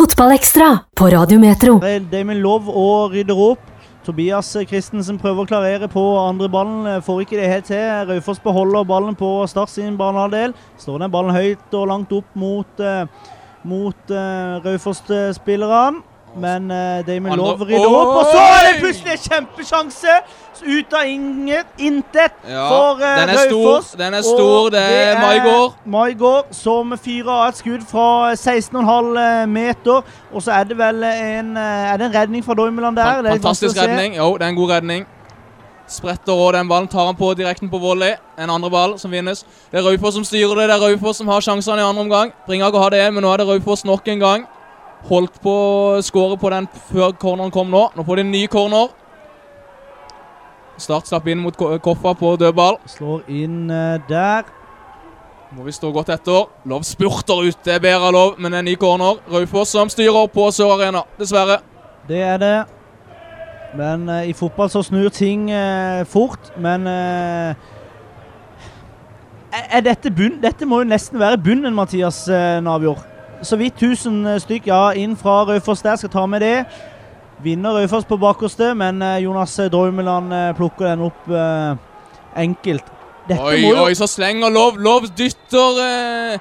Fotballekstra på Radiometro Det er Damien Love og rydder opp. Tobias Christensen prøver å klarere på andre ballen, får ikke det helt til. Raufoss beholder ballen på Start sin banehalvdel. Står den ballen høyt og langt opp mot, uh, mot uh, Raufoss-spillerne. Men uh, Damon Love rydder opp, og så er det plutselig en kjempesjanse! Ut av inget, intet Ja, for uh, den er Raufoss. stor, den er stor, det er Maigård. Maigård som fyrer av et skudd fra 16,5 meter. Og så er det vel en Er det en redning fra Dormeland der? Det er Fantastisk å redning. Jo, det er en god redning. Spretter og den ballen tar han på direkten på volley. En andre ball som vinnes. Det er Raufoss som styrer det. Det er Raufoss som har sjansene i andre omgang. Bringaker har det, men nå er det Raufoss nok en gang. Holdt på å skåre på den før corneren kom nå. Nå får de en ny corner. Start slapp inn mot Koffa på dødball. Slår inn eh, der. Må vi stå godt etter. Lov spurter ut. Det er bedre Lov, men det er en ny corner. Raufoss som styrer på Sør Arena, dessverre. Det er det. Men uh, i fotball så snur ting uh, fort. Men uh, er, er dette bunn? Dette må jo nesten være bunnen, Mathias Navjord. Så vidt 1000 stykk ja, inn fra Raufoss der. Skal ta med det. Vinner Raufoss på bakerste, men eh, Jonas eh, plukker den opp eh, enkelt. Dette Oi, jo oi, så slenger Lov. Lov dytter eh,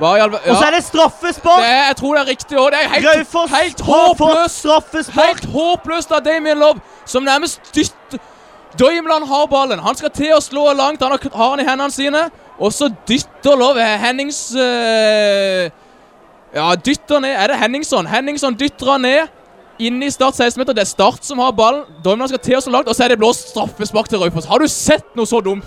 ver- Og så er det straffespark! Det jeg tror det er riktig òg. Det er helt, Raufoss helt håpløst straffespark! Helt håpløst av Damien Love, som nærmest dytter Doimland har ballen. Han skal til å slå langt. Han har, har han i hendene sine. Og så dytter Love eh, Hennings eh, Ja, dytter ned. Er det Henningson? Henningson dytter han ned. Inne i Start 16 meter. Det er Start som har ballen. Doimland skal til og så langt, og så er det blåst straffespark til Raufoss. Har du sett noe så dumt?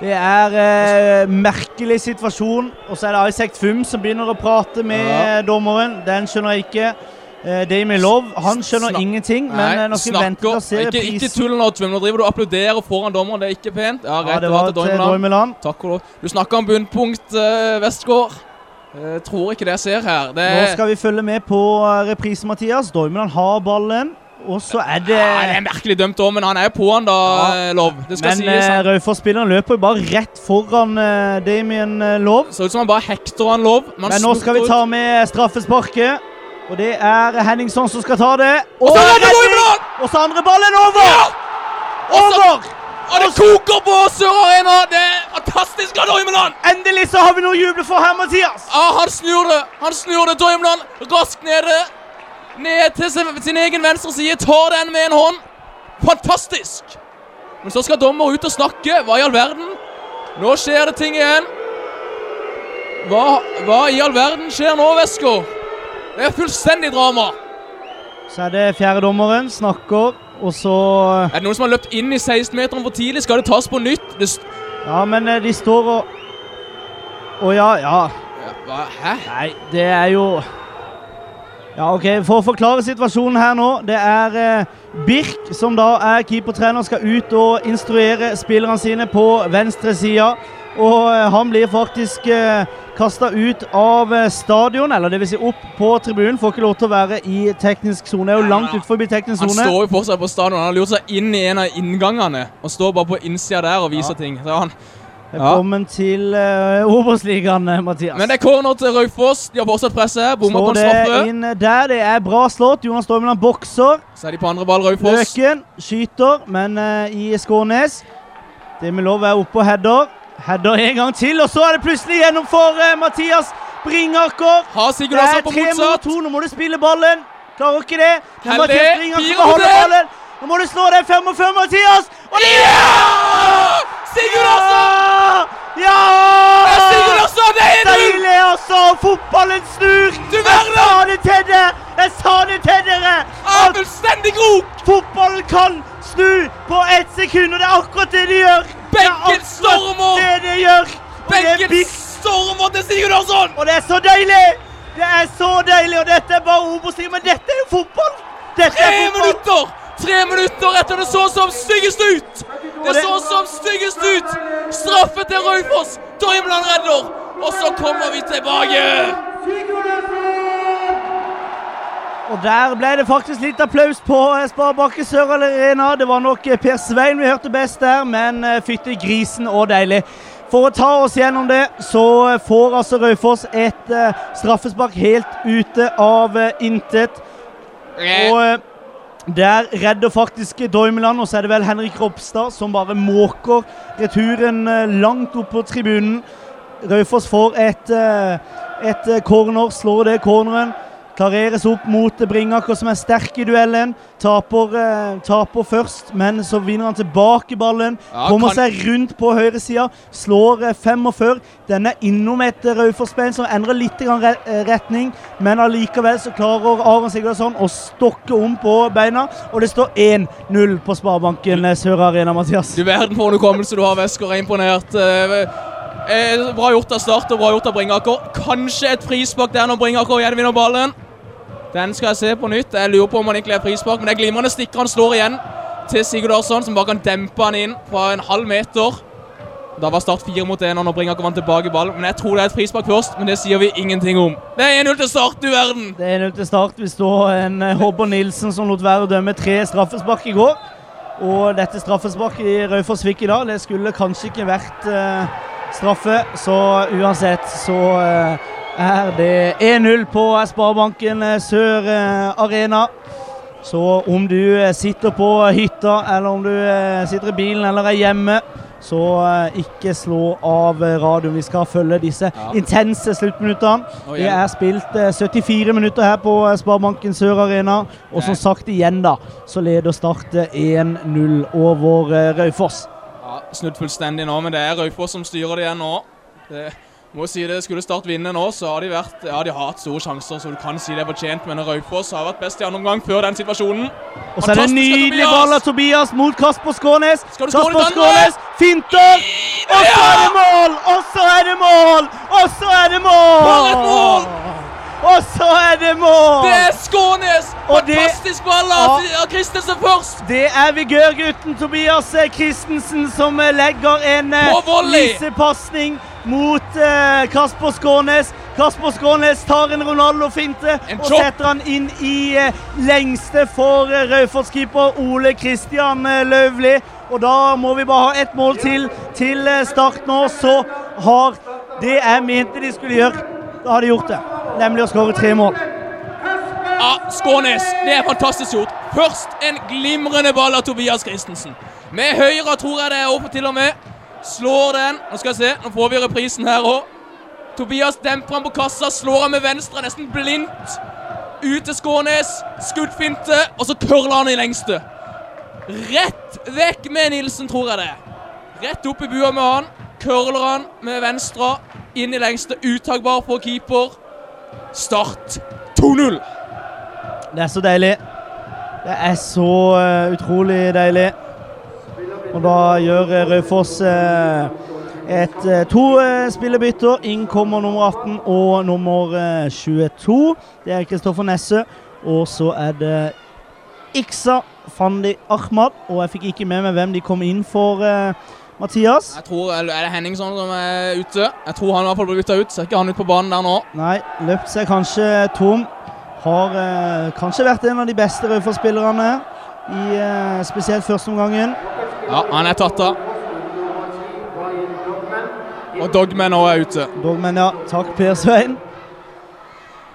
Det er eh, merkelig situasjon. Og så er det Isaac Fum som begynner å prate med Ja. dommeren. Den skjønner jeg ikke. Eh, Damien Love han skjønner Snak- ingenting. Men Nei, nå skal vi vente og se ikke, ikke prisen. tull nå, Tvim. Nå driver du og applauderer foran dommeren. Det er ikke pent. Ja, Ja, det var til Doimeland. Takk og lov. Du snakka om bunnpunkt, eh, Westgård. Jeg tror ikke det jeg ser her. Det Nå skal vi følge med på eh, reprise, Mathias. Dormeland har ballen. Og så er det Ja, det er merkelig dømt òg, men han er på han da, Ja. eh, Lov. Det skal Men sies. eh, Raufoss-spilleren løper jo bare rett foran uh, Damien Lov. Ser ut som han bare hekter han Lov. Man Men nå skal vi ta med straffesparket. Og det er Henningson som skal ta det. Og så er det! Dormeland! Og så andre ballen over! Ja! Og Over! Og det koker på Sør Arena! Det fantastisk av Doimeland! Endelig så har vi noe å juble for her, Mathias. Ja, han snur det. Han snur det. Doimeland raskt nede. Ned til sin, egen venstre side. Tar den med en hånd. Fantastisk! Men så skal dommer ut og snakke. Hva i all verden? Nå skjer det ting igjen. Hva, hva i all verden skjer nå, Vesko? Det er fullstendig drama. Så er det fjerde dommeren. snakker, og så Er det noen som har løpt inn i 16-meteren for tidlig? Skal det tas på nytt? Det Ja, men eh, de står og Å ja, ja. Ja, hva? Hæ? Nei, det er jo Ja, OK. For å forklare situasjonen her nå. Det er eh, Birk, som da er keepertrener, skal ut og instruere spillerne sine på venstre side. Og eh, han blir faktisk eh, kasta ut av eh, stadion, eller dvs. Si opp på tribunen. Får ikke lov til å være i teknisk sone. Er jo langt utenfor teknisk Han står jo fortsatt på stadion. Han har lurt seg inn i en av inngangene og står bare på innsida der og viser ting. Så han, Velkommen til uh, Obos-ligaen, eh, Mathias. Men det er corner til Raufoss. De har fortsatt presset. her. Bommer på en det straffe. inn der. Det er bra slått. Jonas Dormeland bokser. Så er de på andre ball, Raufoss. Løken skyter, men uh, i Skånes. Demilov er oppe og header. Header en gang til, og så er det plutselig gjennom for eh, Mathias Bringaker. Har Det Sigurd er også på tre mot motsatt. to. Nå må du spille ballen. Klarer ikke det. Men Mathias Bringaker beholder ballen. Nå må du slå deg. fem mot fem, Mathias. Og det Ja! Sigurd Asa! Ja! Det er Sigurd Asa, Det er du! Deilig, altså! Fotballen snur! Du Jeg sa det til dere! Jeg sa det til dere! Fullstendig krok! Fotballen kan snu på ett sekund, og det er akkurat det de gjør! Benken stormer! Det de gjør! Benken stormer til Sigurd Larsson! og det er så deilig! Det er så deilig, og dette er bare Obos-liga, men dette er jo fotball! Dette Tre er fotball! minutter! Tre minutter etter det så som styggest ut! Det det- så som styggest ut! Straffe til Raufoss! Dormland redder! Og så kommer vi tilbake! Og der ble det faktisk litt applaus på Sparebakke Sør Arena. Det var nok eh, Per Svein vi hørte best der, men fytte fytti grisen og deilig. For å ta oss gjennom det, så får altså Raufoss et eh, straffespark helt ute av eh, intet. Og eh, der redder faktisk Doimeland, og så er det vel Henrik Ropstad som bare måker returen eh, langt opp på tribunen. Raufoss får et, eh, et eh, corner, slår det corneren. Klareres opp mot Bringaker, som er sterk i duellen. Taper, eh, taper først, men så vinner han tilbake ballen. Ja, Kommer kan- seg rundt på høyresida, slår eh, 45. Den er innom et eh, Raufoss-bein som endrer litt grann re eh, retning, men allikevel så klarer Aron Sigurdsson å stokke om på beina, og det står 1-0 på Sparebanken eh, Sør Arena, Mathias. Du verden for en hukommelse du har, Vesker. er Imponert. Eh, bra gjort av Start og bra gjort av Bringaker. Kanskje et frispark der når Bringaker gjenvinner ballen. Den skal jeg se på nytt. Jeg lurer på om han egentlig er frispark, men det er glimrende stikker han slår igjen til Sigurd Arsson, som bare kan dempe han inn fra en halv meter. Da var Start fire mot én, og nå bringer han tilbake ballen. Men jeg tror det er et frispark først, men det sier vi ingenting om. Det er 1-0 til Start, du verden! Det er 1-0 til start. Vi står en eh, Håber Nilsen som lot være å dømme tre straffespark i går. Og dette straffesparket i Raufoss fikk i dag, det skulle kanskje ikke vært uh, straffe. Så uansett så eh, er det 1-0 på Sparebanken eh, Sør eh, Arena. Så om du eh, sitter på hytta, eller om du sitter i bilen eller er hjemme, så ikke slå av radioen. Vi skal følge disse Ja. intense sluttminuttene. Det er spilt eh, 74 minutter her på Sparebanken Sør Arena. Og som sagt igjen, da, så leder Start eh, 1-0 over Raufoss. Ja, Snudd fullstendig nå, men det er Raufoss som styrer det igjen nå. Det må si det Skulle Start vinne nå, så har de vært Ja, de har hatt store sjanser, så du kan si det er fortjent, men Raufoss har vært best i andre omgang før den situasjonen. Og så er det nydelig ball av Tobias mot Kasper Skånes. Kasper? Skånes finter! Og så er det mål! Og så er det mål! Og så er det mål! For et mål! Og så er det mål! Det er Skånes! Fantastisk ball av av Christensen først! Det er vigørgutten Tobias eh, Christensen som eh, legger en eh, lissepasning mot eh, Kasper Skånes. Kasper Skånes tar en Ronaldo-finte og setter han inn i eh, lengste for eh, Raufoss-keeper Ole Kristian eh, Løvli. Og da må vi bare ha ett mål til til start nå, så har det jeg mente de skulle gjøre, da har de gjort det. Nemlig å skåre tre mål. Ja, Skånes, det er fantastisk gjort. Først en glimrende ball av Tobias Christensen. Med høyre tror jeg det er oppe til og med. Slår den. Nå skal jeg se, nå får vi reprisen her òg. Tobias demper han på kassa, slår han med venstre, nesten blindt. Ut til Skånes, skuddfinte, og så curler han i lengste. Rett vekk med Nilsen, tror jeg det. Rett opp i bua med han. Curler han med venstre, inn i lengste. Uttakbar for keeper. Start 2-0. Det er så deilig. Det er så eh, utrolig deilig. Og da gjør eh, Raufoss eh, et, to spillebytter. Inn kommer nummer 18 og nummer eh, 22. Det er Kristoffer Nesse. Og så er det Iksa Fandi Ahmad. Og jeg fikk ikke med meg hvem de kom inn for, Mathias. Jeg tror, Er det Henningson som er ute? Jeg tror han i hvert fall blir bytta ut. Ser ikke han ut på banen der nå. Nei, løpt seg kanskje tom. Har eh, kanskje vært en av de beste Raufoss-spillerne i eh, spesielt førsteomgangen. Ja, han er tatt av. Og Dogman òg er ute. Dogmen, ja. Takk, Per Svein.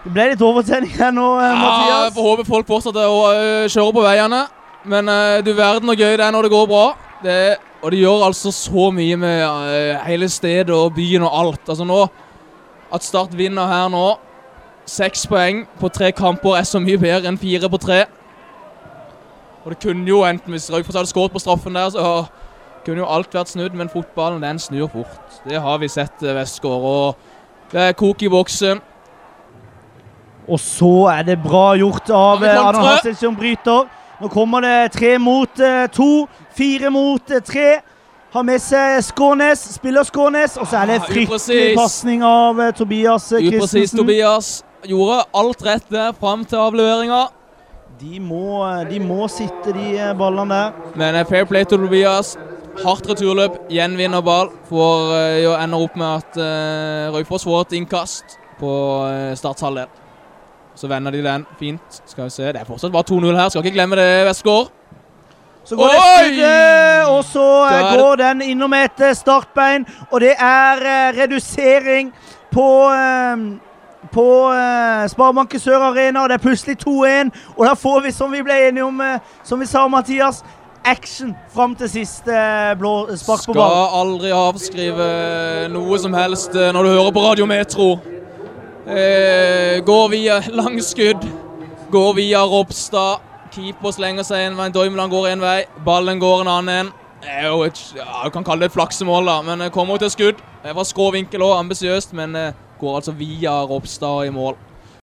Det ble litt overtenning her nå, eh, Ja, jeg håper får håpe folk fortsetter å øh, kjøre på veiene. Men øh, du verden så gøy det er når det går bra. Det, og det gjør altså så mye med uh, hele stedet og byen og alt. Altså nå At Start vinner her nå Seks poeng på tre kamper er så mye bedre enn fire på tre. Og det kunne jo enten Hvis Raufoss hadde skåret på straffen der, så kunne jo alt vært snudd, men fotballen den snur fort. Det har vi sett, Vestgård. Westgård. Og det er kok i boksen. Og så er det bra gjort av Arne eh, Landtrø. Hansel som bryter. Nå kommer det tre mot eh, to. Fire mot eh, tre. Har med seg Skånes, spiller Skånes, og så er det Ah, fryktelig upresis. pasning av eh, Tobias eh, Upresis Christensen. Tobias. Gjorde alt rett der fram til avleveringa. De må, de må sitte, de ballene der. Men fair play til Tobias. Hardt returløp, gjenvinner ball. For å ender opp med at uh, Raufoss får et innkast på uh, Starts halvdel. Så vender de den fint. Skal vi se. Det er fortsatt bare 2-0 her. Skal ikke glemme det, Westgård. Så går det Oi! skuddet, og så eh, Der. går den innom et eh, startbein. Og det er eh, redusering på på Sparebanken Sør Arena, og det er plutselig 2-1. Og da får vi, som vi ble enige om, som vi sa, Mathias, action fram til siste blå spark på Skal aldri avskrive noe som helst når du hører på Radio Metro. Eh, går via langskudd. Går via Ropstad. Keeper slenger seg en vei. Doimeland går en vei. Ballen går en annen en. Et, ja, Du kan kalle det et flaksemål, da, men det kommer til skudd. Det var skrå vinkel òg, ambisiøst, men eh, går altså via Ropstad i mål.